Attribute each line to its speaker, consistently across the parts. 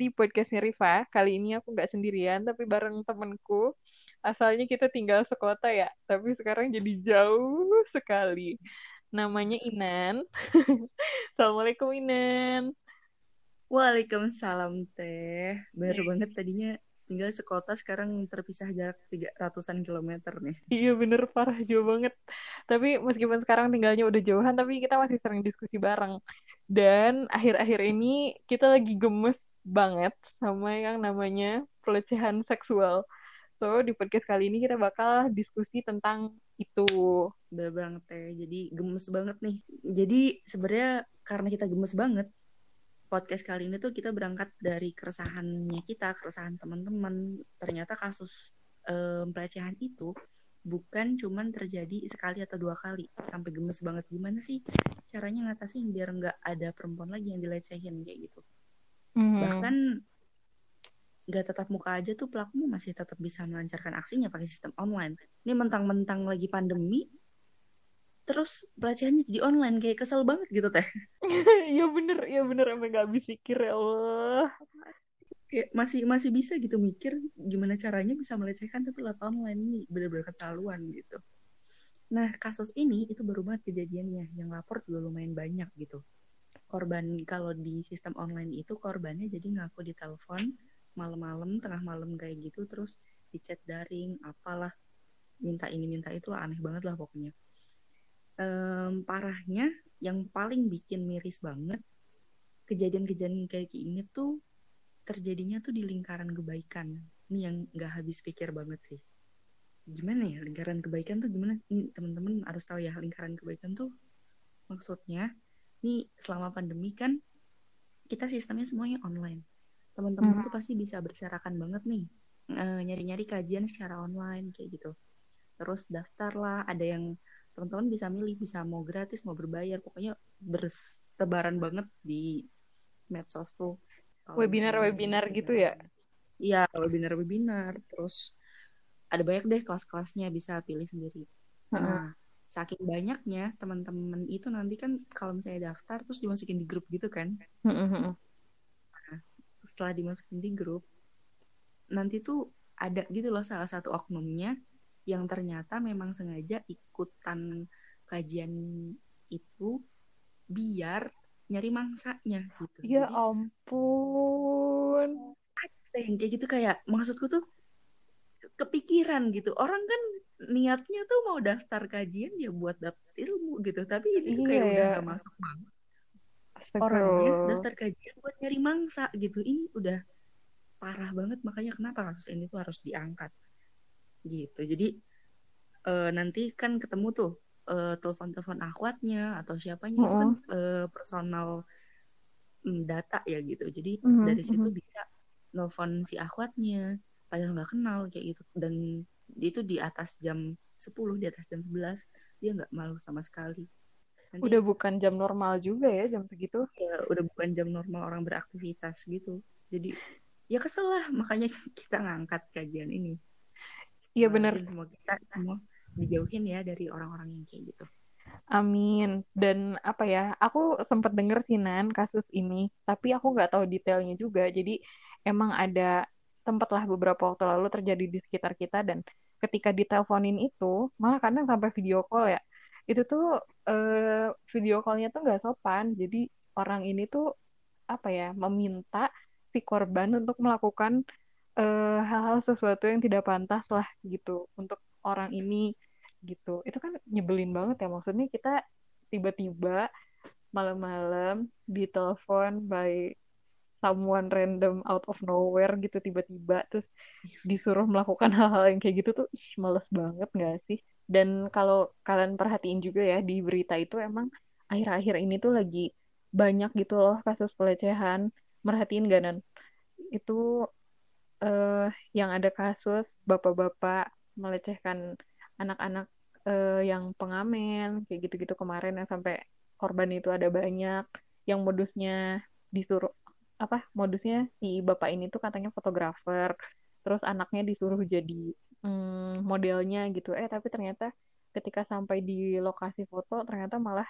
Speaker 1: di podcastnya Riva. Kali ini aku nggak sendirian, tapi bareng temenku. Asalnya kita tinggal sekota ya, tapi sekarang jadi jauh sekali. Namanya Inan. Assalamualaikum Inan.
Speaker 2: Waalaikumsalam teh. Bener banget tadinya tinggal sekota sekarang terpisah jarak tiga ratusan kilometer nih.
Speaker 1: Iya bener parah jauh banget. Tapi meskipun sekarang tinggalnya udah jauhan, tapi kita masih sering diskusi bareng. Dan akhir-akhir ini kita lagi gemes banget sama yang namanya pelecehan seksual. So, di podcast kali ini kita bakal diskusi tentang itu.
Speaker 2: Bener banget teh. Jadi gemes banget nih. Jadi sebenarnya karena kita gemes banget, podcast kali ini tuh kita berangkat dari keresahannya kita, keresahan teman-teman. Ternyata kasus um, pelecehan itu bukan cuman terjadi sekali atau dua kali sampai gemes banget gimana sih caranya ngatasin biar nggak ada perempuan lagi yang dilecehin kayak gitu mm-hmm. bahkan nggak tetap muka aja tuh pelaku masih tetap bisa melancarkan aksinya pakai sistem online. Ini mentang-mentang lagi pandemi terus pelecehannya jadi online. Kayak kesel banget gitu teh.
Speaker 1: Iya bener iya bener. Emang gak habis pikir ya Allah.
Speaker 2: Kayak masih masih bisa gitu mikir gimana caranya bisa melecehkan tapi lewat online ini bener-bener keterlaluan gitu. Nah kasus ini itu baru banget kejadiannya. Yang lapor juga lumayan banyak gitu korban kalau di sistem online itu korbannya jadi ngaku di telepon malam-malam tengah malam kayak gitu terus di chat daring apalah minta ini minta itu lah aneh banget lah pokoknya. Um, parahnya yang paling bikin miris banget kejadian-kejadian kayak gini tuh terjadinya tuh di lingkaran kebaikan. Ini yang nggak habis pikir banget sih. Gimana ya lingkaran kebaikan tuh gimana? Nih teman-teman harus tahu ya lingkaran kebaikan tuh maksudnya nih selama pandemi kan kita sistemnya semuanya online. Teman-teman hmm. tuh pasti bisa berserakan banget nih nyari-nyari kajian secara online kayak gitu. Terus daftar lah ada yang teman-teman bisa milih bisa mau gratis mau berbayar. Pokoknya bertebaran banget di medsos tuh.
Speaker 1: Webinar-webinar gitu ya?
Speaker 2: iya webinar-webinar. Terus ada banyak deh kelas-kelasnya bisa pilih sendiri. Nah saking banyaknya teman-teman itu nanti kan kalau misalnya daftar terus dimasukin di grup gitu kan nah, setelah dimasukin di grup nanti tuh ada gitu loh salah satu oknumnya yang ternyata memang sengaja ikutan kajian itu biar nyari mangsanya gitu.
Speaker 1: Ya Jadi, ampun.
Speaker 2: Ada yang kayak gitu kayak maksudku tuh kepikiran gitu. Orang kan niatnya tuh mau daftar kajian ya buat dapet ilmu gitu. Tapi ini tuh kayak iya, udah gak masuk banget. Orangnya daftar kajian buat nyari mangsa gitu. Ini udah parah banget makanya kenapa kasus ini tuh harus diangkat gitu jadi uh, nanti kan ketemu tuh uh, telepon-telepon akhwatnya atau siapanya uh -uh. itu kan uh, personal um, data ya gitu jadi uh -huh. dari situ -huh. bisa nelfon si akhwatnya padahal nggak kenal kayak gitu dan itu di atas jam 10 di atas jam 11 dia nggak malu sama sekali
Speaker 1: Nanti, udah bukan jam normal juga ya jam segitu
Speaker 2: ya udah bukan jam normal orang beraktivitas gitu jadi ya kesel lah makanya kita ngangkat kajian ini
Speaker 1: Iya benar.
Speaker 2: Semua kita semua dijauhin ya dari orang-orang yang kayak gitu.
Speaker 1: Amin. Dan apa ya, aku sempat denger sih Nan kasus ini, tapi aku nggak tahu detailnya juga. Jadi emang ada sempatlah beberapa waktu lalu terjadi di sekitar kita dan ketika diteleponin itu malah kadang sampai video call ya. Itu tuh eh, video callnya tuh nggak sopan. Jadi orang ini tuh apa ya meminta si korban untuk melakukan Eh, hal-hal sesuatu yang tidak pantas lah gitu untuk orang ini gitu. Itu kan nyebelin banget ya. Maksudnya kita tiba-tiba malam-malam ditelepon by someone random out of nowhere gitu tiba-tiba terus disuruh melakukan hal-hal yang kayak gitu tuh ih, males banget gak sih? Dan kalau kalian perhatiin juga ya di berita itu emang akhir-akhir ini tuh lagi banyak gitu loh kasus pelecehan. Merhatiin gak nan? Itu uh, yang ada kasus bapak-bapak melecehkan anak-anak uh, yang pengamen kayak gitu-gitu kemarin yang sampai korban itu ada banyak yang modusnya disuruh apa modusnya si bapak ini tuh katanya fotografer terus anaknya disuruh jadi hmm, modelnya gitu. Eh tapi ternyata ketika sampai di lokasi foto ternyata malah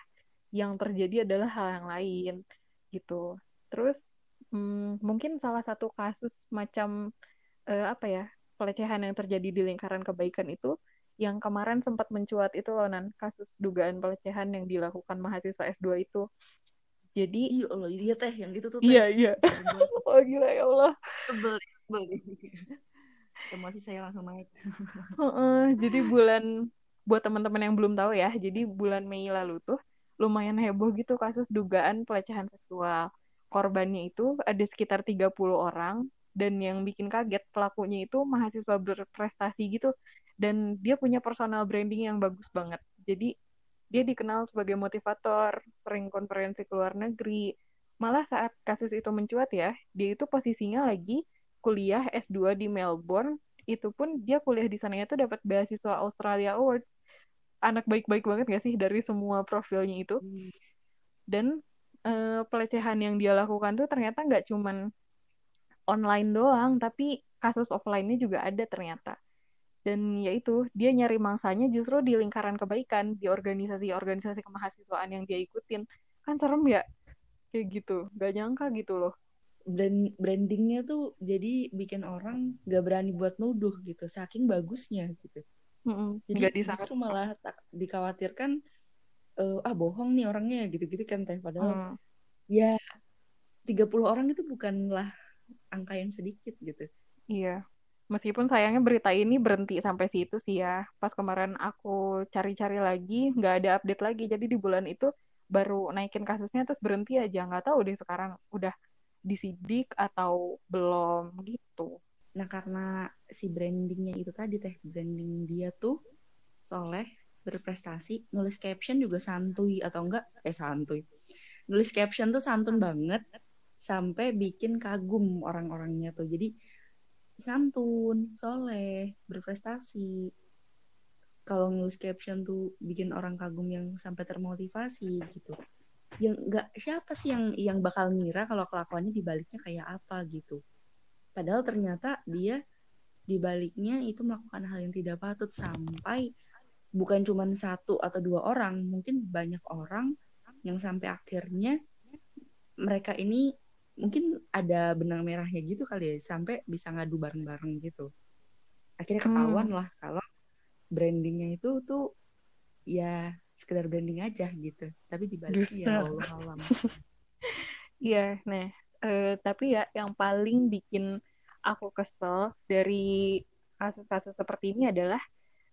Speaker 1: yang terjadi adalah hal yang lain gitu. Terus hmm, mungkin salah satu kasus macam uh, apa ya pelecehan yang terjadi di lingkaran kebaikan itu yang kemarin sempat mencuat itu loh nan kasus dugaan pelecehan yang dilakukan mahasiswa S2 itu jadi
Speaker 2: iya Allah iya teh yang itu tuh
Speaker 1: teh. iya iya. Oh gila ya Allah.
Speaker 2: Tebel tebel emosi saya langsung naik.
Speaker 1: Jadi bulan buat teman-teman yang belum tahu ya jadi bulan Mei lalu tuh lumayan heboh gitu kasus dugaan pelecehan seksual. Korbannya itu ada sekitar 30 orang dan yang bikin kaget pelakunya itu mahasiswa berprestasi gitu dan dia punya personal branding yang bagus banget. Jadi dia dikenal sebagai motivator sering konferensi ke luar negeri. Malah saat kasus itu mencuat ya dia itu posisinya lagi kuliah S2 di Melbourne. Itu pun dia kuliah di sana itu dapat beasiswa Australia Awards. Anak baik-baik banget gak sih dari semua profilnya itu? Dan uh, pelecehan yang dia lakukan tuh ternyata nggak cuman online doang, tapi kasus offline-nya juga ada ternyata. Dan yaitu, dia nyari mangsanya justru di lingkaran kebaikan, di organisasi-organisasi kemahasiswaan yang dia ikutin. Kan serem ya? Kayak gitu. Gak nyangka gitu loh.
Speaker 2: Brand brandingnya tuh jadi bikin orang gak berani buat nuduh gitu, saking bagusnya gitu.
Speaker 1: Mm -mm,
Speaker 2: jadi justru malah tak dikhawatirkan uh, ah bohong nih orangnya gitu-gitu kan teh padahal mm. ya 30 orang itu bukanlah angka yang sedikit gitu.
Speaker 1: Iya. Meskipun sayangnya berita ini berhenti sampai situ sih ya. Pas kemarin aku cari-cari lagi, nggak ada update lagi. Jadi di bulan itu baru naikin kasusnya terus berhenti aja. Nggak tahu deh sekarang udah disidik atau belum gitu.
Speaker 2: Nah karena si brandingnya itu tadi teh, branding dia tuh soleh, berprestasi, nulis caption juga santuy atau enggak? Eh santuy. Nulis caption tuh santun banget, sampai bikin kagum orang-orangnya tuh jadi santun soleh berprestasi. Kalau nulis caption tuh bikin orang kagum yang sampai termotivasi gitu. Yang nggak siapa sih yang yang bakal ngira kalau kelakuannya dibaliknya kayak apa gitu? Padahal ternyata dia dibaliknya itu melakukan hal yang tidak patut sampai bukan cuma satu atau dua orang mungkin banyak orang yang sampai akhirnya mereka ini mungkin ada benang merahnya gitu kali ya sampai bisa ngadu bareng-bareng gitu. Akhirnya ketahuan hmm. lah kalau brandingnya itu tuh ya sekedar branding aja gitu tapi dibaliknya ya Allah alam
Speaker 1: iya nah uh, tapi ya yang paling bikin aku kesel dari kasus-kasus seperti ini adalah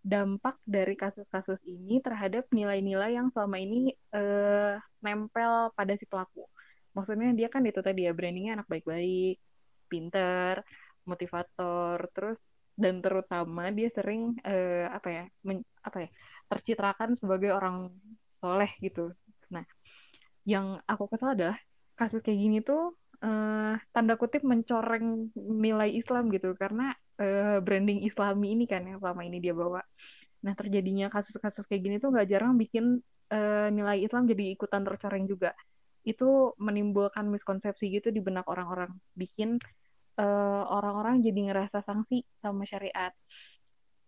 Speaker 1: dampak dari kasus-kasus ini terhadap nilai-nilai yang selama ini uh, nempel pada si pelaku maksudnya dia kan itu tadi ya brandingnya anak baik-baik pinter motivator terus dan terutama dia sering uh, apa ya men, apa ya tercitrakan sebagai orang soleh gitu. Nah yang aku kesal adalah kasus kayak gini tuh uh, tanda kutip mencoreng nilai Islam gitu. Karena uh, branding Islami ini kan yang selama ini dia bawa. Nah terjadinya kasus-kasus kayak gini tuh nggak jarang bikin uh, nilai Islam jadi ikutan tercoreng juga itu menimbulkan miskonsepsi gitu di benak orang-orang. Bikin uh, orang-orang jadi ngerasa sanksi sama syariat.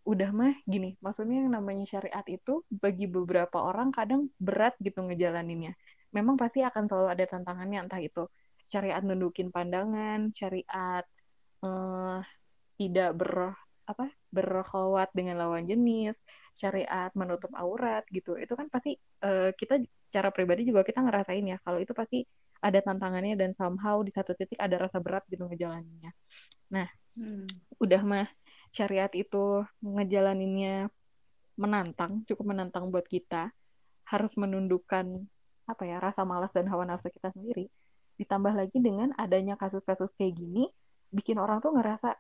Speaker 1: Udah mah gini maksudnya yang namanya syariat itu bagi beberapa orang kadang berat gitu ngejalaninnya. Memang pasti akan selalu ada tantangannya entah itu syariat nundukin pandangan syariat uh, tidak ber apa berkhawat dengan lawan jenis syariat menutup aurat gitu. Itu kan pasti uh, kita secara pribadi juga kita ngerasain ya kalau itu pasti ada tantangannya dan somehow di satu titik ada rasa berat gitu ngejalaninnya nah hmm. udah mah syariat itu ngejalaninnya menantang cukup menantang buat kita harus menundukkan apa ya rasa malas dan hawa nafsu kita sendiri ditambah lagi dengan adanya kasus-kasus kayak gini bikin orang tuh ngerasa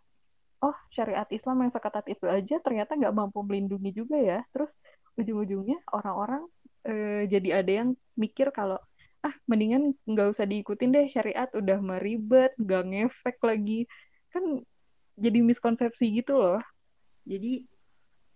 Speaker 1: oh syariat Islam yang seketat itu aja ternyata nggak mampu melindungi juga ya terus ujung-ujungnya orang-orang e, jadi ada yang mikir kalau ah mendingan nggak usah diikutin deh syariat udah meribet nggak ngefek lagi. Kan jadi miskonsepsi gitu loh.
Speaker 2: Jadi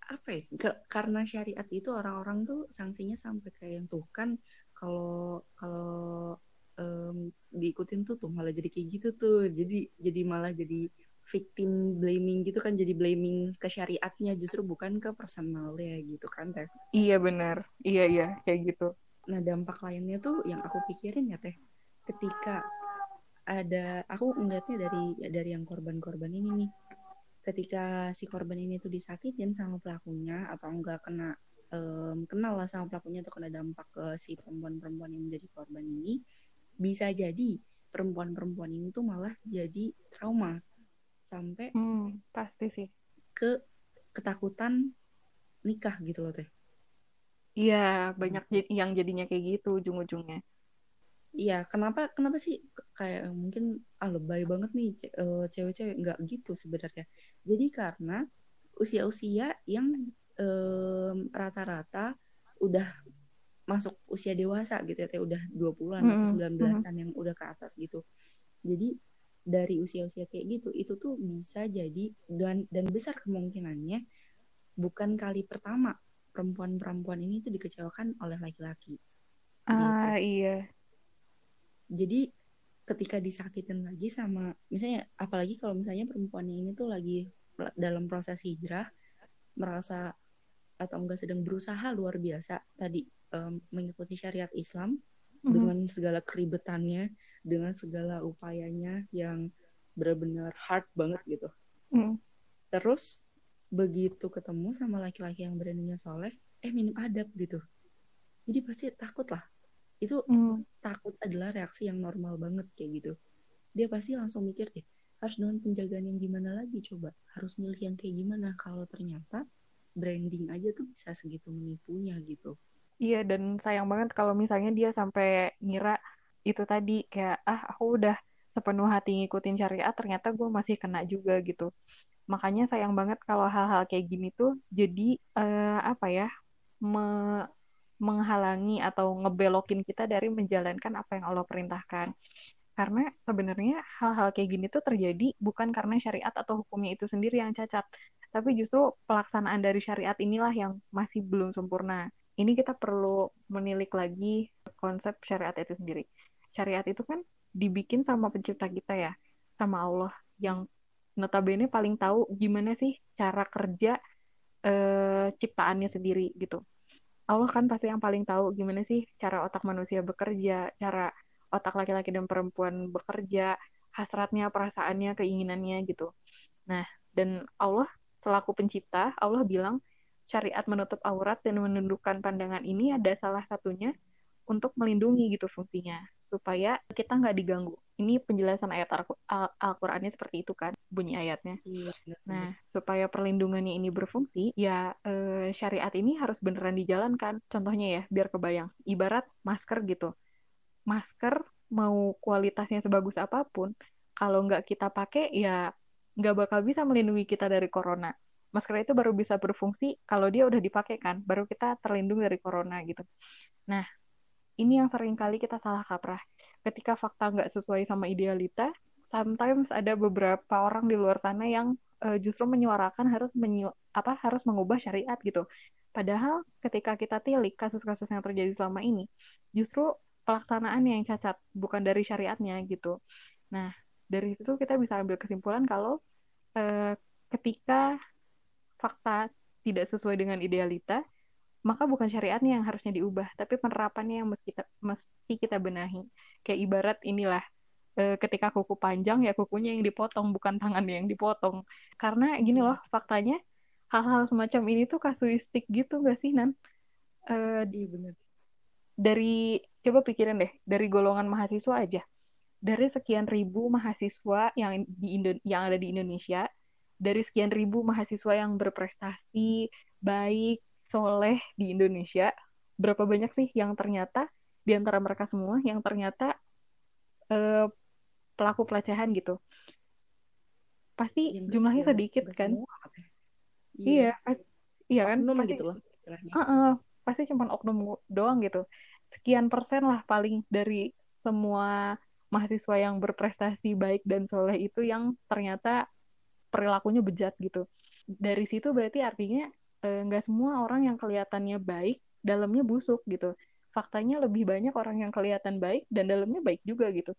Speaker 2: apa ya karena syariat itu orang-orang tuh sanksinya sampai kayak yang tuh kan kalau kalau um, diikutin tuh tuh malah jadi kayak gitu tuh. Jadi jadi malah jadi victim blaming gitu kan jadi blaming ke syariatnya justru bukan ke personalnya gitu kan teh?
Speaker 1: Iya benar. Iya iya kayak gitu.
Speaker 2: Nah dampak lainnya tuh yang aku pikirin ya teh ketika ada aku ngeliatnya dari dari yang korban-korban ini nih. Ketika si korban ini tuh disakitin sama pelakunya atau enggak kena um, kenal lah sama pelakunya atau kena dampak ke si perempuan-perempuan yang menjadi korban ini bisa jadi perempuan-perempuan ini tuh malah jadi trauma sampai
Speaker 1: hmm, pasti sih
Speaker 2: ke ketakutan nikah gitu loh teh
Speaker 1: iya banyak yang jadinya kayak gitu ujung-ujungnya
Speaker 2: Iya, kenapa kenapa sih kayak mungkin ah lebay banget nih eh, cewek-cewek nggak gitu sebenarnya. Jadi karena usia-usia yang rata-rata udah masuk usia dewasa gitu ya, udah 20-an mm -hmm. atau 19-an yang udah ke atas gitu. Jadi dari usia-usia kayak gitu itu tuh bisa jadi dan dan besar kemungkinannya bukan kali pertama perempuan-perempuan ini tuh dikecewakan oleh laki-laki.
Speaker 1: Ah gitu. iya
Speaker 2: jadi ketika disakitin lagi sama misalnya apalagi kalau misalnya perempuannya ini tuh lagi dalam proses hijrah merasa atau enggak sedang berusaha luar biasa tadi um, mengikuti syariat Islam mm-hmm. dengan segala keribetannya dengan segala upayanya yang benar-benar hard banget gitu. Mm. terus begitu ketemu sama laki-laki yang beraninya soleh eh minim adab gitu. Jadi pasti takut lah. Itu mm. takut adalah reaksi yang normal banget kayak gitu. Dia pasti langsung mikir deh harus dengan penjagaan yang gimana lagi coba? Harus milih yang kayak gimana? Kalau ternyata branding aja tuh bisa segitu menipunya gitu
Speaker 1: iya dan sayang banget kalau misalnya dia sampai ngira itu tadi kayak ah aku udah sepenuh hati ngikutin syariat ternyata gue masih kena juga gitu makanya sayang banget kalau hal-hal kayak gini tuh jadi uh, apa ya me menghalangi atau ngebelokin kita dari menjalankan apa yang Allah perintahkan. Karena sebenarnya hal-hal kayak gini tuh terjadi bukan karena syariat atau hukumnya itu sendiri yang cacat, tapi justru pelaksanaan dari syariat inilah yang masih belum sempurna. Ini kita perlu menilik lagi konsep syariat itu sendiri. Syariat itu kan dibikin sama pencipta kita ya, sama Allah yang notabene paling tahu gimana sih cara kerja eh, ciptaannya sendiri gitu. Allah kan pasti yang paling tahu gimana sih cara otak manusia bekerja, cara otak laki-laki dan perempuan bekerja, hasratnya, perasaannya, keinginannya gitu. Nah, dan Allah selaku pencipta, Allah bilang syariat menutup aurat dan menundukkan pandangan ini ada salah satunya untuk melindungi gitu fungsinya supaya kita nggak diganggu. Ini penjelasan ayat Al-Qur'annya seperti itu kan bunyi ayatnya. Iya, nah, supaya perlindungannya ini berfungsi, ya eh, syariat ini harus beneran dijalankan. Contohnya ya, biar kebayang. Ibarat masker gitu. Masker mau kualitasnya sebagus apa pun, kalau nggak kita pakai ya nggak bakal bisa melindungi kita dari corona. Masker itu baru bisa berfungsi kalau dia udah dipakai kan, baru kita terlindung dari corona gitu. Nah, ini yang sering kali kita salah kaprah. Ketika fakta nggak sesuai sama idealita, sometimes ada beberapa orang di luar sana yang uh, justru menyuarakan harus menyu apa harus mengubah syariat gitu. Padahal ketika kita tilik kasus-kasus yang terjadi selama ini, justru pelaksanaan yang cacat, bukan dari syariatnya gitu. Nah, dari situ kita bisa ambil kesimpulan kalau uh, ketika fakta tidak sesuai dengan idealita, maka bukan syariatnya yang harusnya diubah, tapi penerapannya yang mesti kita, mesti kita benahi. Kayak ibarat inilah, e, ketika kuku panjang ya kukunya yang dipotong, bukan tangannya yang dipotong. Karena gini loh, faktanya hal-hal semacam ini tuh kasuistik gitu gak sih, Nan? E,
Speaker 2: iya bener.
Speaker 1: Dari, coba pikirin deh, dari golongan mahasiswa aja. Dari sekian ribu mahasiswa yang, di Indo yang ada di Indonesia, dari sekian ribu mahasiswa yang berprestasi, baik, soleh di Indonesia, berapa banyak sih yang ternyata di antara mereka semua yang ternyata uh, pelaku pelecehan gitu? Pasti yang jumlahnya sedikit kan? Semua, iya, iya, iya kan? Oknum pasti, gitu loh. Uh -uh, pasti cuma oknum doang gitu. Sekian persen lah paling dari semua mahasiswa yang berprestasi baik dan soleh itu yang ternyata perilakunya bejat gitu. Dari situ berarti artinya Eh, nggak semua orang yang kelihatannya baik dalamnya busuk gitu. Faktanya lebih banyak orang yang kelihatan baik dan dalamnya baik juga gitu.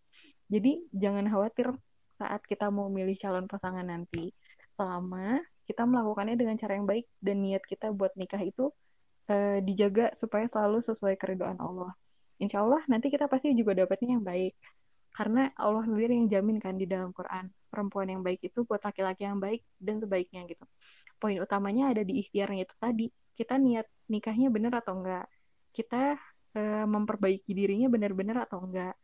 Speaker 1: Jadi jangan khawatir saat kita mau milih calon pasangan nanti selama kita melakukannya dengan cara yang baik dan niat kita buat nikah itu uh, dijaga supaya selalu sesuai keridoan Allah. Insya Allah nanti kita pasti juga dapatnya yang baik karena Allah sendiri yang jamin kan di dalam Quran perempuan yang baik itu buat laki-laki yang baik dan sebaiknya gitu. Poin utamanya ada di ikhtiarnya itu tadi kita niat nikahnya benar atau enggak? Kita e, memperbaiki dirinya benar-benar atau enggak?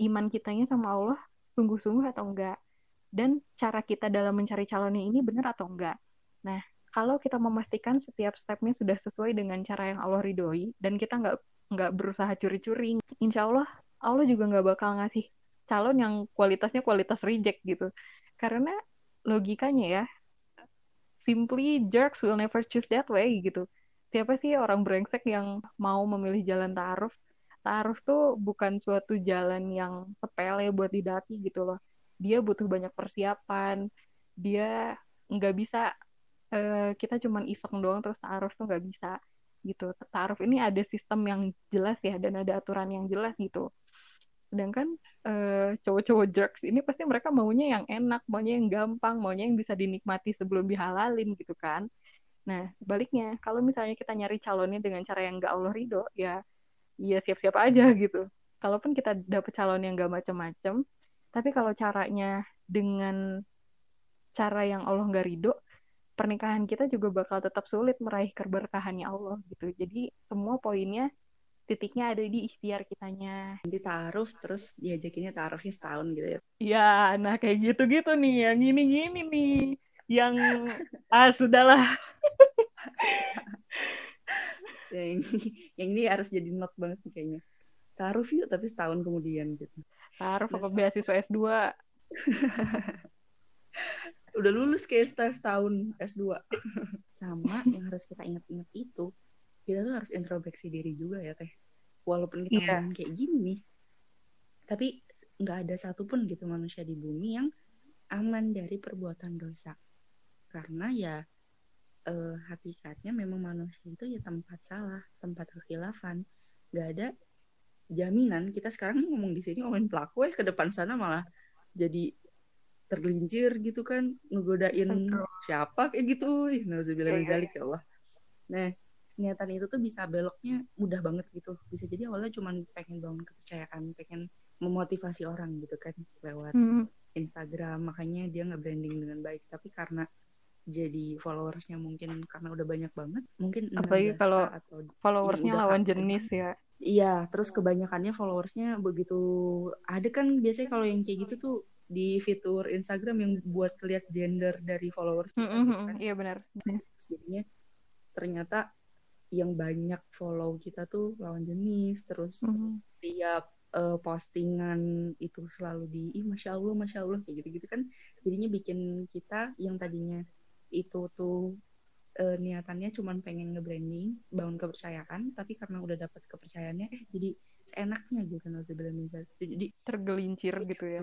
Speaker 1: Iman kitanya sama Allah sungguh-sungguh atau enggak? Dan cara kita dalam mencari calonnya ini benar atau enggak? Nah kalau kita memastikan setiap stepnya sudah sesuai dengan cara yang Allah ridhoi dan kita nggak nggak berusaha curi-curi insya Allah Allah juga nggak bakal ngasih calon yang kualitasnya kualitas reject gitu. Karena logikanya ya simply jerks will never choose that way gitu. Siapa sih orang brengsek yang mau memilih jalan ta'aruf? Ta'aruf tuh bukan suatu jalan yang sepele buat didaki gitu loh. Dia butuh banyak persiapan. Dia nggak bisa uh, kita cuman iseng doang terus ta'aruf tuh nggak bisa gitu. Ta'aruf ini ada sistem yang jelas ya dan ada aturan yang jelas gitu sedangkan uh, cowok-cowok jerks ini pasti mereka maunya yang enak maunya yang gampang maunya yang bisa dinikmati sebelum dihalalin gitu kan. Nah sebaliknya kalau misalnya kita nyari calonnya dengan cara yang gak Allah ridho ya ya siap-siap aja gitu. Kalaupun kita dapet calon yang gak macem-macem tapi kalau caranya dengan cara yang Allah nggak ridho pernikahan kita juga bakal tetap sulit meraih keberkahannya Allah gitu. Jadi semua poinnya titiknya ada di ikhtiar kitanya.
Speaker 2: Nanti taruh terus diajakinnya taruhnya setahun gitu ya.
Speaker 1: Iya, nah kayak gitu-gitu nih, yang gini-gini nih. Yang, ah sudahlah.
Speaker 2: yang, yang ini harus jadi not banget nih kayaknya. Taruh yuk, tapi setahun kemudian gitu.
Speaker 1: Taruh apa beasiswa S2.
Speaker 2: Udah lulus kayak setahun S2. Sama yang harus kita ingat-ingat itu, kita tuh harus introspeksi diri juga ya teh walaupun kita yeah. ngomong kayak gini nih tapi nggak ada satupun gitu manusia di bumi yang aman dari perbuatan dosa karena ya eh, hakikatnya memang manusia itu ya tempat salah tempat kekhilafan nggak ada jaminan kita sekarang ngomong di sini ngomongin pelaku ya ke depan sana malah jadi tergelincir gitu kan ngegodain Betul. siapa kayak gitu nah yeah, yeah. ya Allah nah niatan itu tuh bisa beloknya mudah banget gitu bisa jadi awalnya cuma pengen bangun kepercayaan pengen memotivasi orang gitu kan lewat hmm. Instagram makanya dia nggak branding dengan baik tapi karena jadi followersnya mungkin karena udah banyak banget mungkin
Speaker 1: apalagi kalau atau followersnya lawan jenis ya
Speaker 2: iya terus kebanyakannya followersnya begitu ada kan biasanya kalau yang kayak gitu tuh di fitur Instagram yang buat lihat gender dari followers mm
Speaker 1: -hmm. kan? iya benar
Speaker 2: jadinya ternyata yang banyak follow kita tuh lawan jenis terus mm. setiap uh, postingan itu selalu di ih masya allah masya allah kayak gitu gitu kan jadinya bikin kita yang tadinya itu tuh uh, niatannya cuma pengen nge-branding bangun kepercayaan tapi karena udah dapat kepercayaannya eh jadi seenaknya gitu kan jadi
Speaker 1: tergelincir gitu ya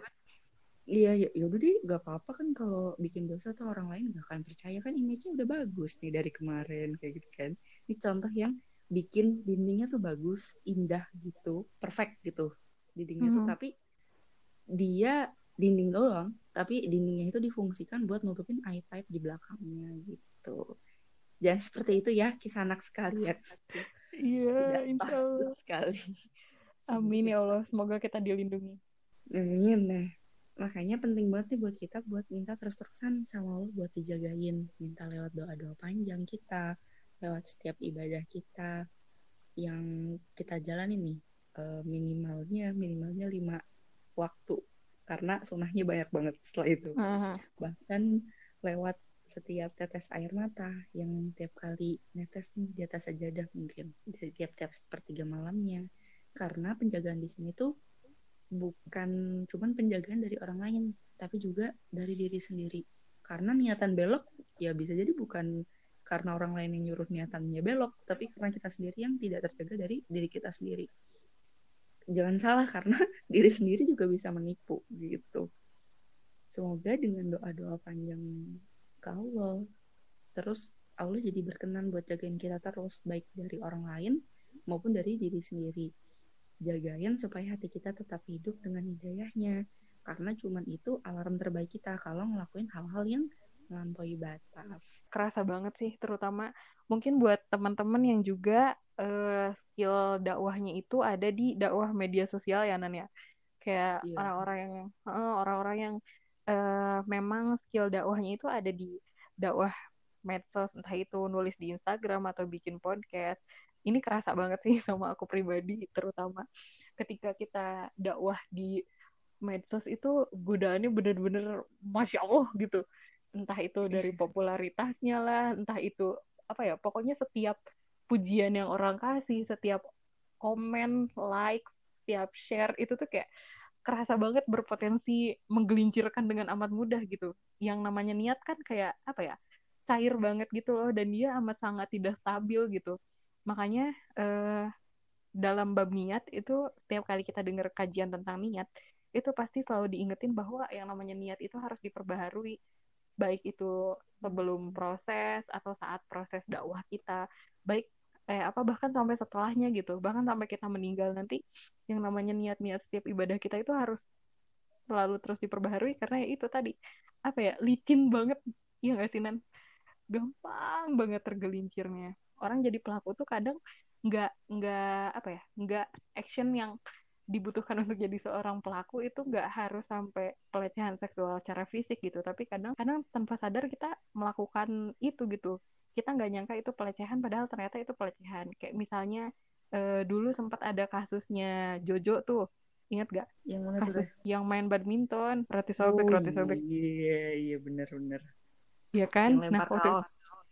Speaker 2: Iya, ya, yaudah deh, gak apa-apa kan kalau bikin dosa tuh orang lain gak akan percaya kan image-nya udah bagus nih dari kemarin kayak gitu kan. Ini contoh yang bikin dindingnya tuh bagus, indah gitu, perfect gitu dindingnya hmm. tuh tapi dia dinding doang, tapi dindingnya itu difungsikan buat nutupin air pipe di belakangnya gitu. Jangan seperti itu ya, kisah anak sekalian.
Speaker 1: Iya, insya Allah. sekali. Amin ya Allah, semoga kita dilindungi.
Speaker 2: Amin. Nah, makanya penting banget nih buat kita buat minta terus-terusan sama Allah buat dijagain minta lewat doa-doa panjang kita lewat setiap ibadah kita yang kita jalani nih. Uh, minimalnya minimalnya lima waktu. Karena sunahnya banyak banget setelah itu. Uh-huh. bahkan lewat setiap tetes air mata yang tiap kali netes nih di atas sajadah mungkin. Di tiap-tiap sepertiga malamnya. Karena penjagaan di sini tuh bukan cuman penjagaan dari orang lain tapi juga dari diri sendiri. Karena niatan belok ya bisa jadi bukan karena orang lain yang nyuruh niatannya belok tapi karena kita sendiri yang tidak terjaga dari diri kita sendiri. Jangan salah karena diri sendiri juga bisa menipu gitu. Semoga dengan doa-doa panjang ke Allah terus Allah jadi berkenan buat jagain kita terus baik dari orang lain maupun dari diri sendiri. Jagain supaya hati kita tetap hidup dengan hidayahnya karena cuman itu alarm terbaik kita kalau ngelakuin hal-hal yang melampaui batas.
Speaker 1: Kerasa banget sih, terutama mungkin buat teman-teman yang juga uh, skill dakwahnya itu ada di dakwah media sosial ya Nan ya. kayak
Speaker 2: Iya.
Speaker 1: orang-orang yang eh, orang-orang yang eh, memang skill dakwahnya itu ada di dakwah medsos entah itu nulis di Instagram atau bikin podcast ini kerasa banget sih sama aku pribadi terutama ketika kita dakwah di medsos itu godaannya bener-bener masya Allah gitu entah itu dari popularitasnya lah entah itu apa ya pokoknya setiap pujian yang orang kasih setiap komen like setiap share itu tuh kayak kerasa banget berpotensi menggelincirkan dengan amat mudah gitu. Yang namanya niat kan kayak apa ya cair banget gitu loh dan dia amat sangat tidak stabil gitu. Makanya eh, dalam bab niat itu setiap kali kita dengar kajian tentang niat itu pasti selalu diingetin bahwa yang namanya niat itu harus diperbaharui baik itu sebelum proses atau saat proses dakwah kita baik eh apa bahkan sampai setelahnya gitu. Bahkan sampai kita meninggal nanti yang namanya niat-niat setiap ibadah kita itu harus selalu terus diperbaharui karena ya itu tadi apa ya licin banget. Ya nggak sih Nan? Gampang banget tergelincirnya. Orang jadi pelaku tuh kadang nggak nggak apa ya nggak action yang dibutuhkan untuk jadi seorang pelaku itu nggak harus sampai pelecehan seksual secara fisik gitu. Tapi kadang kadang tanpa sadar kita melakukan itu gitu. Kita nggak nyangka itu pelecehan padahal ternyata itu pelecehan. Kayak misalnya eh, dulu sempat ada kasusnya Jojo tuh. Ingat gak
Speaker 2: Yang mana
Speaker 1: kasus yang main badminton roti
Speaker 2: Oh
Speaker 1: sobek roti sobek.
Speaker 2: iya, iya bener-bener.
Speaker 1: Iya kan?
Speaker 2: Yang
Speaker 1: nah
Speaker 2: lempar
Speaker 1: waktu
Speaker 2: kaos.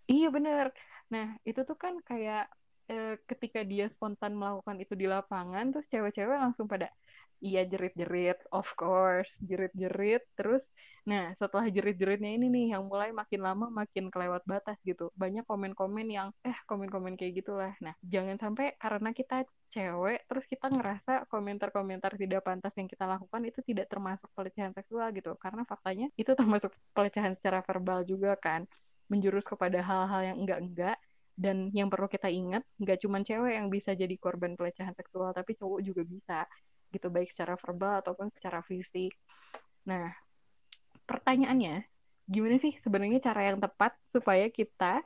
Speaker 1: Iya bener. Nah itu tuh kan kayak eh, ketika dia spontan melakukan itu di lapangan, terus cewek-cewek langsung pada iya jerit-jerit, of course, jerit-jerit. Terus, nah setelah jerit-jeritnya ini nih yang mulai makin lama makin kelewat batas gitu. Banyak komen-komen yang eh komen-komen kayak gitulah. Nah jangan sampai karena kita cewek, terus kita ngerasa komentar-komentar tidak pantas yang kita lakukan itu tidak termasuk pelecehan seksual gitu. Karena faktanya itu termasuk pelecehan secara verbal juga kan menjurus kepada hal-hal yang enggak-enggak dan yang perlu kita ingat nggak cuma cewek yang bisa jadi korban pelecehan seksual tapi cowok juga bisa gitu. Baik secara verbal ataupun secara fisik. Nah pertanyaannya gimana sih sebenarnya cara yang tepat supaya kita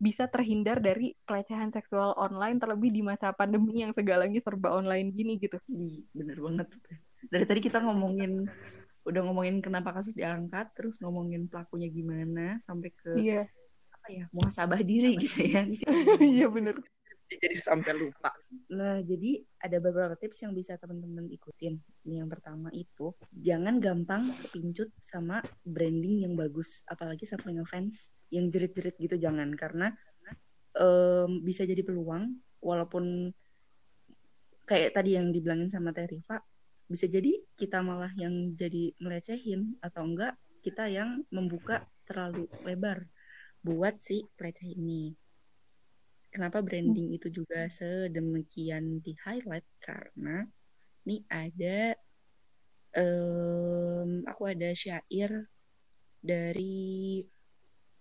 Speaker 1: bisa terhindar dari pelecehan seksual online terlebih di masa pandemi yang segalanya serba online gini gitu?
Speaker 2: Bener banget. Dari tadi kita ngomongin, udah ngomongin kenapa kasus diangkat, terus ngomongin pelakunya gimana, sampai ke
Speaker 1: iya.
Speaker 2: apa ya, muhasabah diri gitu ya.
Speaker 1: iya bener
Speaker 2: jadi sampai lupa. Nah, jadi ada beberapa tips yang bisa teman-teman ikutin. Ini yang pertama itu, jangan gampang kepincut sama branding yang bagus, apalagi sampai ngefans yang jerit-jerit gitu jangan karena em, bisa jadi peluang walaupun kayak tadi yang dibilangin sama Teh Rifa, bisa jadi kita malah yang jadi ngelecehin atau enggak kita yang membuka terlalu lebar buat si peleceh ini. Kenapa branding itu juga sedemikian di highlight karena nih ada em, aku ada syair dari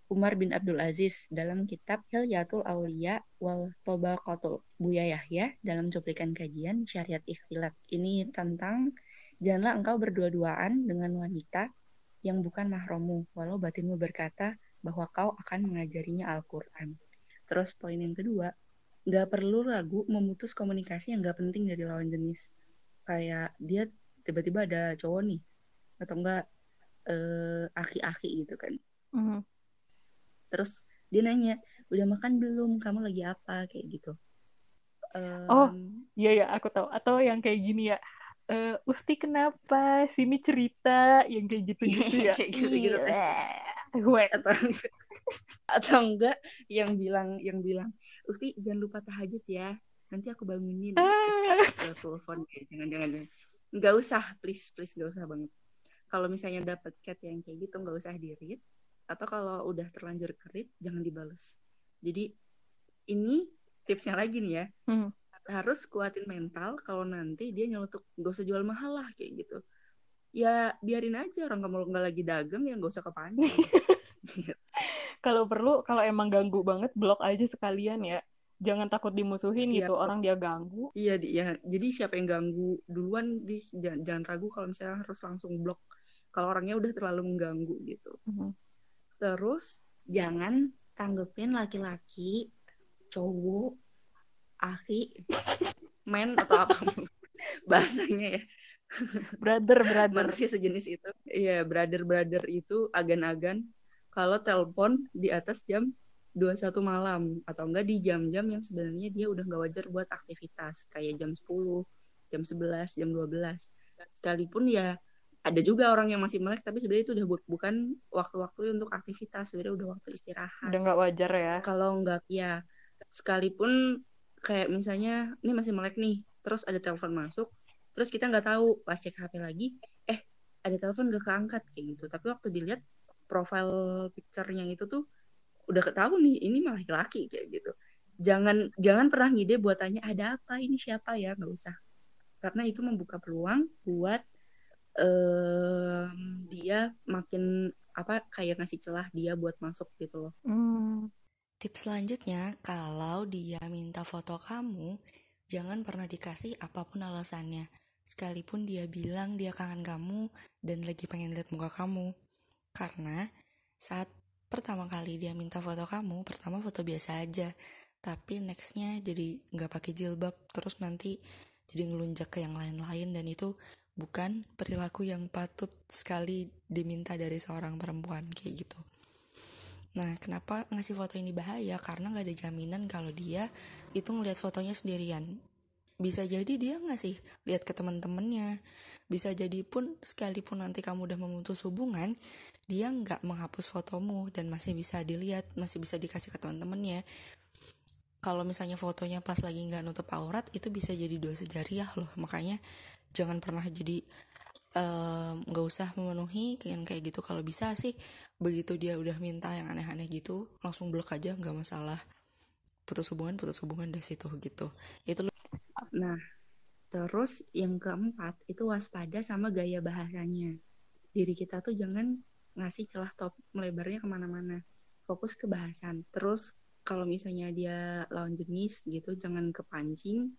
Speaker 2: Umar bin Abdul Aziz dalam kitab Hilyatul Aulia wal Tobaqatul Buya Yahya dalam cuplikan kajian syariat ikhtilat. Ini tentang janganlah engkau berdua-duaan dengan wanita yang bukan mahromu walau batinmu berkata bahwa kau akan mengajarinya Al-Quran. Terus poin yang kedua, nggak perlu ragu memutus komunikasi yang nggak penting dari lawan jenis. Kayak dia tiba-tiba ada cowok nih, atau enggak eh, aki-aki gitu kan.
Speaker 1: Mhm.
Speaker 2: Terus dia nanya, udah makan belum? Kamu lagi apa? Kayak gitu.
Speaker 1: Oh,
Speaker 2: Em,
Speaker 1: Iya ya, aku tahu. Atau yang kayak gini ya. Eh, Usti kenapa? Sini cerita yang kayak gitu-gitu ya.
Speaker 2: Kayak gitu-gitu,
Speaker 1: Weh.
Speaker 2: atau atau enggak yang bilang yang bilang, Ufti jangan lupa tahajud ya. Nanti aku bangunin.
Speaker 1: Ah.
Speaker 2: Telepon kayak jangan jangan. Nggak usah, please please nggak usah banget. Kalau misalnya dapet chat yang kayak gitu nggak usah di read. Atau kalau udah terlanjur ke read, jangan dibales. Jadi ini tipsnya lagi nih ya.
Speaker 1: Hmm.
Speaker 2: Harus kuatin mental kalau nanti dia nyelotok nggak usah jual mahal lah kayak gitu. Ya biarin aja orang kamu nggak lagi dagang ya nggak usah kepancing.
Speaker 1: Kalau perlu, kalau emang ganggu banget, blok aja sekalian ya. Jangan takut dimusuhin
Speaker 2: Iya,
Speaker 1: gitu. Orang dia ganggu.
Speaker 2: Iya, di- ya. Jadi siapa yang ganggu duluan, di jangan, jangan ragu kalau misalnya harus langsung blok. Kalau orangnya udah terlalu mengganggu gitu.
Speaker 1: Mhm.
Speaker 2: Terus jangan tanggepin laki-laki, cowok, aki, men atau apa bahasanya ya.
Speaker 1: Brother brother.
Speaker 2: Manusia sejenis itu. Iya brother brother itu agan-agan kalau telepon di atas jam 21 malam atau enggak di jam-jam yang sebenarnya dia udah nggak wajar buat aktivitas kayak jam 10 jam 11 jam 12 sekalipun ya ada juga orang yang masih melek tapi sebenarnya itu udah bu- bukan waktu-waktu untuk aktivitas sebenarnya udah waktu istirahat.
Speaker 1: Udah nggak wajar ya.
Speaker 2: Kalau nggak ya sekalipun kayak misalnya ini masih melek nih terus ada telepon masuk terus kita nggak tahu pas cek HP lagi eh ada telepon gak keangkat kayak gitu. Tapi waktu dilihat profile picture-nya itu tuh udah ketahui nih ini malah laki kayak gitu. Jangan jangan pernah ngide buat tanya ada apa? Ini siapa ya? Nggak usah. Karena itu membuka peluang buat em, dia makin apa kayak ngasih celah dia buat masuk gitu loh.
Speaker 1: Hmm.
Speaker 3: Tips selanjutnya, kalau dia minta foto kamu, jangan pernah dikasih apa pun alasannya. Sekalipun dia bilang dia kangen kamu dan lagi pengen lihat muka kamu. Karena saat pertama kali dia minta foto kamu, pertama foto biasa aja. Tapi nextnya jadi nggak pakai jilbab, terus nanti jadi ngelunjak ke yang lain-lain dan itu bukan perilaku yang patut sekali diminta dari seorang perempuan kayak gitu. Nah, kenapa ngasih foto ini bahaya? Karena nggak ada jaminan kalau dia itu ngeliat fotonya sendirian. Bisa jadi dia ngasih lihat ke teman-temannya. Bisa jadi pun sekalipun nanti kamu udah memutus hubungan, dia nggak menghapus fotomu dan masih bisa dilihat, masih bisa dikasih ke teman-temannya. Kalau misalnya fotonya pas lagi nggak nutup aurat, itu bisa jadi dosa jariah loh. Makanya jangan pernah jadi nggak um, usah memenuhi yang kayak gitu kalau bisa sih begitu dia udah minta yang aneh-aneh gitu langsung blok aja nggak masalah putus hubungan putus hubungan dari situ gitu itu
Speaker 2: nah terus yang keempat itu waspada sama gaya bahasanya diri kita tuh jangan ngasih celah topik melebarnya ke mana-mana fokus ke bahasan terus kalau misalnya dia lawan jenis gitu jangan kepancing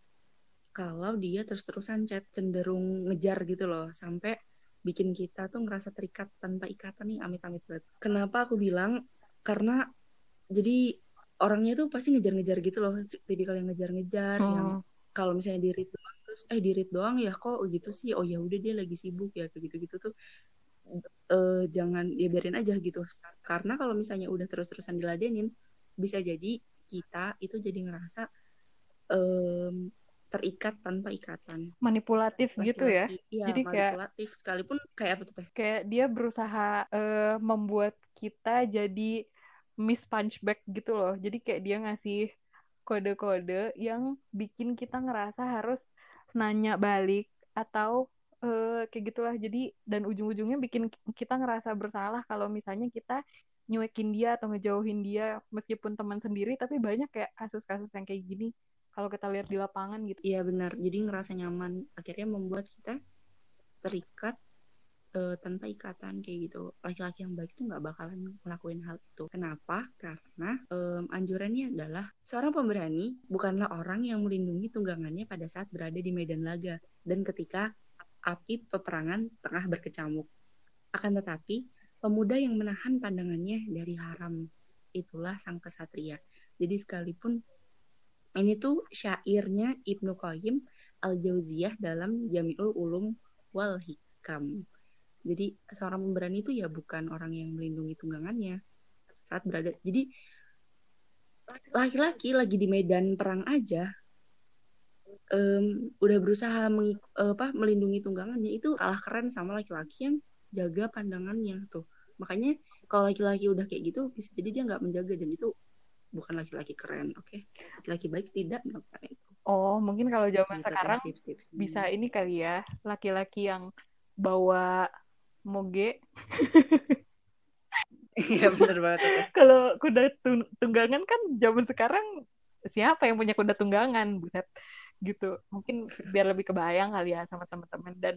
Speaker 2: kalau dia terus-terusan chat cenderung ngejar gitu loh sampai bikin kita tuh ngerasa terikat tanpa ikatan nih amit-amit banget. Kenapa aku bilang? Karena jadi orangnya tuh pasti ngejar-ngejar gitu loh, tipikal yang ngejar-ngejar
Speaker 1: Hmm.
Speaker 2: yang kalau misalnya di read doang terus eh di read doang ya kok gitu sih. Oh ya udah dia lagi sibuk ya kayak gitu-gitu tuh eh, jangan ya biarin aja gitu. Karena kalau misalnya udah terus-terusan diladenin bisa jadi kita itu jadi ngerasa em, terikat tanpa ikatan.
Speaker 1: manipulatif gitu ya
Speaker 2: Laki-laki, Iya,
Speaker 1: Jadi kayak-
Speaker 2: manipulatif sekalipun kayak apa tuh teh?
Speaker 1: kayak dia berusaha eh, membuat kita jadi miss punchback gitu loh. Jadi kayak dia ngasih kode-kode yang bikin kita ngerasa harus nanya balik atau eh, kayak gitulah. Jadi dan ujung-ujungnya bikin kita ngerasa bersalah kalau misalnya kita nyuekin dia atau ngejauhin dia meskipun teman sendiri tapi banyak kayak kasus-kasus yang kayak gini kalau kita lihat di lapangan gitu.
Speaker 2: Iya benar. Jadi ngerasa nyaman. Akhirnya membuat kita terikat eh, tanpa ikatan kayak gitu. Laki-laki yang baik itu nggak bakalan ngelakuin hal itu. Kenapa? Karena em, anjurannya adalah seorang pemberani bukanlah orang yang melindungi tunggangannya pada saat berada di medan laga dan ketika api peperangan tengah berkecamuk. Akan tetapi, pemuda yang menahan pandangannya dari haram itulah sang kesatria. Jadi sekalipun ini tuh syairnya Ibnu Qayyim Al-Jauziyah dalam Jami'ul Ulum wal Hikam. Jadi seorang pemberani itu ya bukan orang yang melindungi tunggangannya saat berada. Jadi laki-laki lagi di medan perang aja em, udah berusaha mengi- apa melindungi tunggangannya itu kalah keren sama laki-laki yang jaga pandangannya tuh. Makanya kalau laki-laki udah kayak gitu bisa jadi dia nggak menjaga dan itu bukan laki-laki keren, oke? Laki-laki baik tidak melakukan itu.
Speaker 1: Oh, mungkin kalau zaman sekarang
Speaker 2: tips-tipsnya.
Speaker 1: bisa ini kali ya laki-laki yang bawa moge.
Speaker 2: Iya bener banget
Speaker 1: kalau kuda tung- tunggangan kan zaman sekarang siapa yang punya kuda tunggangan buset. Gitu. Mungkin biar lebih kebayang kali ya sama teman-teman. Dan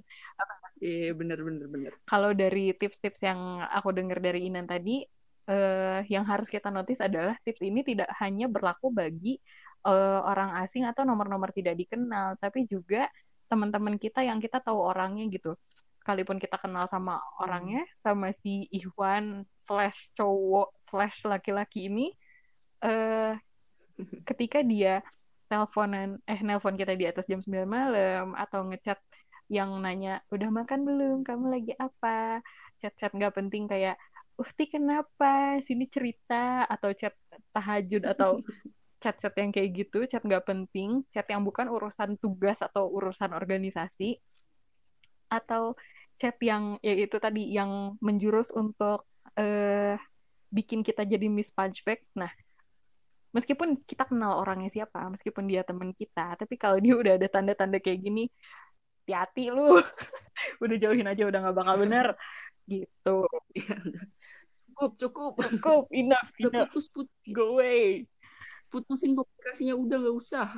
Speaker 2: Iya bener bener bener.
Speaker 1: kalau dari tips-tips yang aku dengar dari Inan tadi eh, yang harus kita notice adalah tips ini tidak hanya berlaku bagi eh, orang asing atau nomor-nomor tidak dikenal tapi juga teman-teman kita yang kita tahu orangnya gitu sekalipun kita kenal sama orangnya sama si Ikhwan slash cowok slash laki-laki ini eh ketika dia teleponan eh nelpon kita di atas jam 9 malam atau ngechat yang nanya udah makan belum? Kamu lagi apa? Chat-chat nggak penting kayak Ufti kenapa? Sini cerita atau chat tahajud atau chat-chat yang kayak gitu chat nggak penting. Chat yang bukan urusan tugas atau urusan organisasi atau chat yang ya itu tadi yang menjurus untuk eh, bikin kita jadi miss punchback nah meskipun kita kenal orangnya siapa, meskipun dia teman kita, tapi kalau dia udah ada tanda-tanda kayak gini, hati-hati lu, udah jauhin aja udah nggak bakal bener, gitu.
Speaker 2: Ya, udah. cukup cukup
Speaker 1: Cukup, enough,
Speaker 2: udah
Speaker 1: enough,
Speaker 2: putus putus
Speaker 1: go away.
Speaker 2: putusin komunikasinya udah nggak usah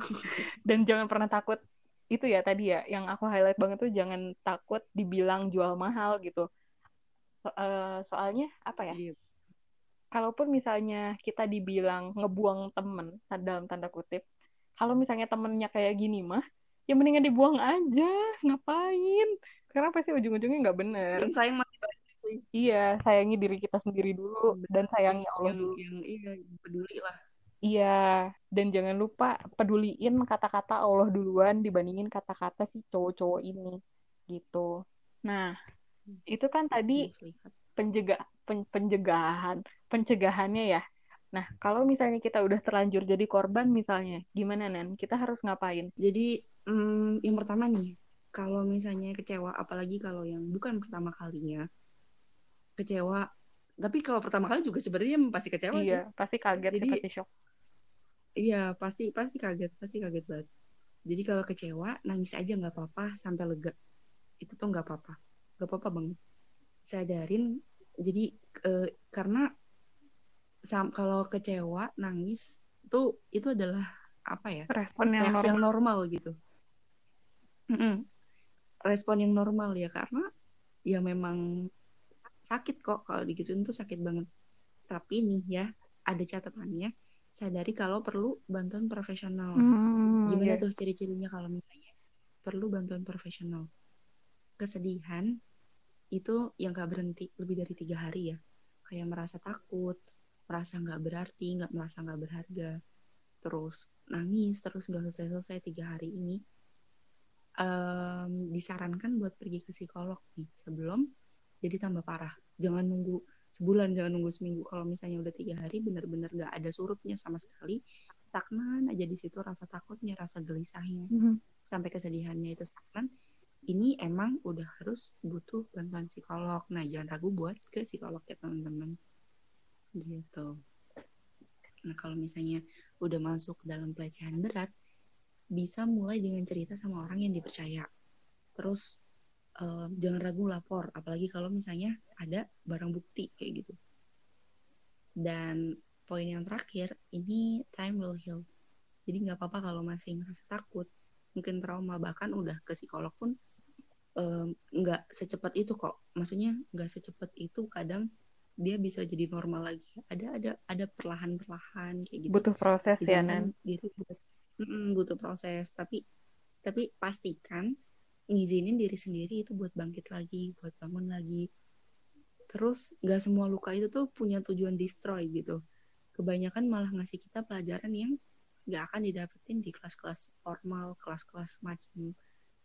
Speaker 1: Dan jangan pernah takut, itu ya tadi ya, yang aku highlight banget tuh jangan takut dibilang jual mahal gitu. So- eh, soalnya apa ya?
Speaker 2: Iya.
Speaker 1: kalaupun misalnya kita dibilang ngebuang temen dalam tanda kutip kalau misalnya temennya kayak gini mah ya mendingan dibuang aja ngapain karena pasti ujung-ujungnya nggak bener
Speaker 2: yang sayang
Speaker 1: iya sayangi diri kita sendiri dulu dan sayangi Allah
Speaker 2: yang
Speaker 1: dulu
Speaker 2: yang iya peduli lah
Speaker 1: iya dan jangan lupa peduliin kata-kata Allah duluan dibandingin kata-kata si cowok-cowok ini gitu nah itu kan tadi
Speaker 2: Muslihat.
Speaker 1: penjega pen- pencegahan pencegahannya ya. Nah, kalau misalnya kita udah terlanjur jadi korban misalnya, gimana Nen? Kita harus ngapain?
Speaker 2: Jadi mm, yang pertama nih, kalau misalnya kecewa, apalagi kalau yang bukan pertama kalinya kecewa, tapi kalau pertama kali juga sebenarnya pasti kecewa sih.
Speaker 1: iya, pasti kaget,
Speaker 2: Jadi-
Speaker 1: pasti shock.
Speaker 2: Iya, pasti pasti kaget, pasti kaget banget. Jadi kalau kecewa, nangis aja nggak apa-apa sampai lega. Itu tuh nggak apa-apa, nggak apa-apa banget. Sadarin, jadi eh, karena sam- kalau kecewa, nangis tuh itu adalah apa ya?
Speaker 1: Respon yang
Speaker 2: reaksi yang
Speaker 1: normal.
Speaker 2: normal gitu. Mm-mm. Respon yang normal ya karena ya memang sakit kok kalau digituin tuh sakit banget. Tapi nih ya ada catatannya sadari kalau perlu bantuan profesional.
Speaker 1: Hmm,
Speaker 2: Gimana
Speaker 1: iya.
Speaker 2: tuh ciri-cirinya kalau misalnya perlu bantuan profesional? Kesedihan itu yang gak berhenti lebih dari tiga hari ya. Kayak merasa takut, merasa nggak berarti, nggak merasa nggak berharga, terus nangis, terus nggak selesai-selesai tiga hari ini. Em, disarankan buat pergi ke psikolog nih sebelum jadi tambah parah. Jangan nunggu sebulan, jangan nunggu seminggu. Kalau misalnya udah tiga hari bener-bener nggak ada surutnya sama sekali, stagnan aja di situ rasa takutnya, rasa gelisahnya,
Speaker 1: Mhm.
Speaker 2: sampai kesedihannya itu stagnan. Ini emang udah harus butuh bantuan psikolog. Nah, jangan ragu buat ke psikolog ya teman-teman. Gitu. Nah, kalau misalnya udah masuk ke dalam pelecehan berat, bisa mulai dengan cerita sama orang yang dipercaya. Terus eh, jangan ragu lapor, apalagi kalau misalnya ada barang bukti kayak gitu. Dan poin yang terakhir, ini time will heal. Jadi nggak apa-apa kalau masih ngerasa takut, mungkin trauma, bahkan udah ke psikolog pun nggak secepat itu kok. Maksudnya nggak secepat itu kadang dia bisa jadi normal lagi. Ada ada ada perlahan-perlahan kayak gitu.
Speaker 1: Butuh proses ya,
Speaker 2: Izinkan
Speaker 1: Nen.
Speaker 2: diri buat Mm-mm, butuh proses, tapi tapi pastikan ngizinin diri sendiri itu buat bangkit lagi, buat bangun lagi. Terus nggak semua luka itu tuh punya tujuan destroy gitu. Kebanyakan malah ngasih kita pelajaran yang nggak akan didapetin di kelas-kelas formal, kelas-kelas macam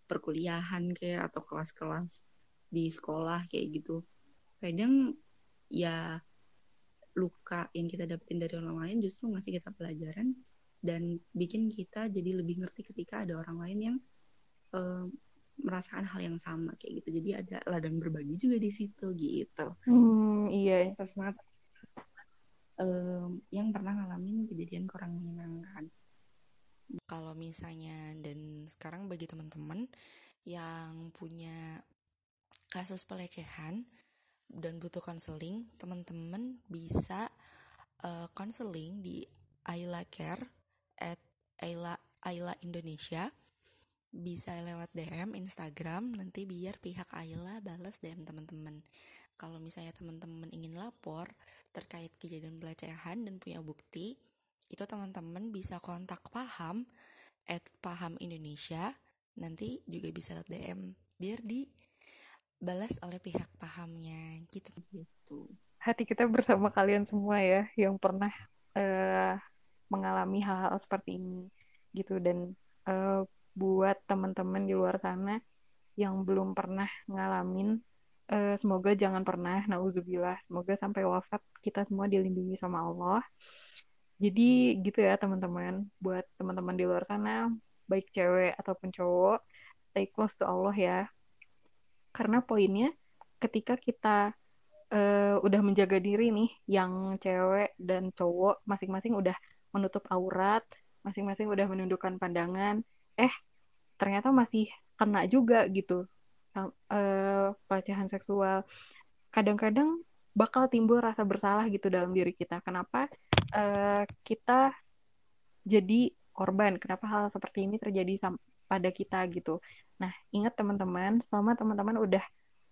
Speaker 2: perkuliahan kayak atau kelas-kelas di sekolah kayak gitu. Kadang ya luka yang kita dapetin dari orang lain justru ngasih kita pelajaran dan bikin kita jadi lebih ngerti ketika ada orang lain yang eh, merasakan hal yang sama kayak gitu. Jadi ada ladang berbagi juga di situ gitu.
Speaker 1: Hmm, iya.
Speaker 2: Terus banget em, yang pernah ngalamin kejadian kurang menyenangkan.
Speaker 3: Kalau misalnya dan sekarang bagi teman-teman yang punya kasus pelecehan dan butuh konseling, teman-teman bisa eh, konseling di Ayla Care at Ayla Ayla Indonesia. Bisa lewat DM Instagram nanti biar pihak Ayla balas DM teman-teman. Kalau misalnya teman-teman ingin lapor terkait kejadian pelecehan dan punya bukti, itu teman-teman bisa kontak Paham at Paham Indonesia nanti juga bisa lewat DM biar dibalas oleh pihak pahamnya gitu
Speaker 2: Gitu.
Speaker 1: Hati kita bersama kalian semua ya yang pernah eh, mengalami hal-hal seperti ini gitu dan eh, buat teman-teman di luar sana yang belum pernah ngalamin uh, semoga jangan pernah nauzubillah semoga sampai wafat kita semua dilindungi sama Allah. Jadi gitu ya teman-teman. Buat teman-teman di luar sana baik cewek ataupun cowok stay close to Allah ya. Karena poinnya ketika kita uh, udah menjaga diri nih yang cewek dan cowok masing-masing udah menutup aurat masing-masing udah menundukkan pandangan eh ternyata masih kena juga gitu. Uh, pelecehan seksual. Kadang-kadang bakal timbul rasa bersalah gitu dalam diri kita. Kenapa uh, kita jadi korban? Kenapa hal seperti ini terjadi pada kita gitu? Nah ingat teman-teman selama teman-teman udah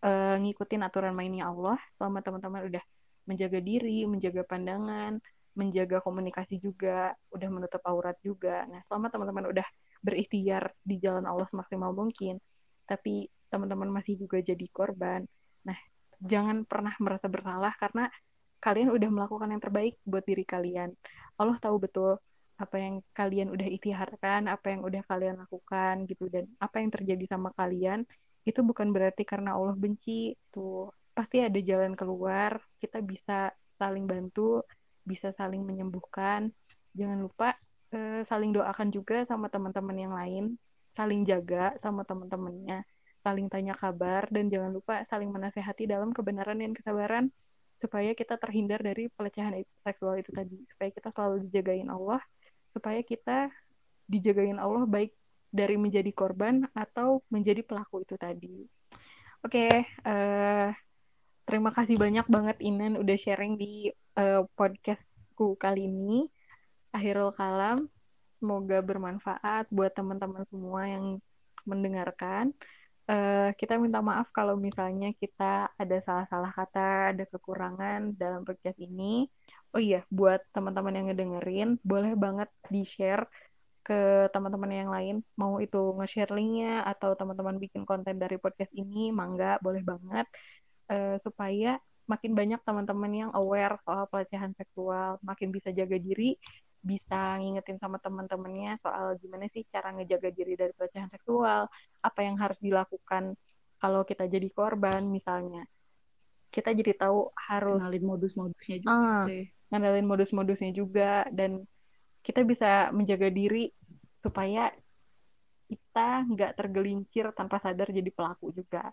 Speaker 1: uh, ngikutin aturan mainnya Allah selama teman-teman udah menjaga diri menjaga pandangan menjaga komunikasi juga udah menutup aurat juga. Nah selama teman-teman udah berikhtiar di jalan Allah semaksimal mungkin tapi teman-teman masih juga jadi korban. Nah jangan pernah merasa bersalah karena kalian udah melakukan yang terbaik buat diri kalian. Allah tahu betul apa yang kalian udah ikhtiarkan, apa yang udah kalian lakukan gitu dan apa yang terjadi sama kalian itu bukan berarti karena Allah benci tuh. Pasti ada jalan keluar kita bisa saling bantu bisa saling menyembuhkan. Jangan lupa eh, saling doakan juga sama teman-teman yang lain saling jaga sama teman-temannya saling tanya kabar dan jangan lupa saling menasehati dalam kebenaran dan kesabaran supaya kita terhindar dari pelecehan seksual itu tadi supaya kita selalu dijagain Allah supaya kita dijagain Allah baik dari menjadi korban atau menjadi pelaku itu tadi. Oke, okay, uh, eh, terima kasih banyak banget Inan udah sharing di uh, podcastku kali ini. Akhirul kalam, semoga bermanfaat buat teman-teman semua yang mendengarkan. Uh, kita minta maaf kalau misalnya kita ada salah-salah kata, ada kekurangan dalam podcast ini. Oh iya, buat teman-teman yang ngedengerin, boleh banget di-share ke teman-teman yang lain mau itu nge-share linknya atau teman-teman bikin konten dari podcast ini mangga boleh banget uh, supaya makin banyak teman-teman yang aware soal pelecehan seksual makin bisa jaga diri bisa ngingetin sama teman-temannya soal gimana sih cara ngejaga diri dari pelecehan seksual apa yang harus dilakukan kalau kita jadi korban misalnya. Kita jadi tahu harus
Speaker 2: ngenalin modus-modusnya juga uh,
Speaker 1: ngenalin modus-modusnya juga dan kita bisa menjaga diri supaya kita nggak tergelincir tanpa sadar jadi pelaku juga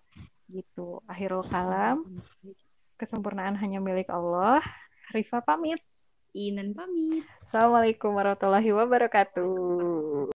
Speaker 1: gitu. Akhirul kalam kesempurnaan hanya milik Allah. Rifa pamit
Speaker 2: Inan pamit.
Speaker 1: Assalamualaikum warahmatullahi wabarakatuh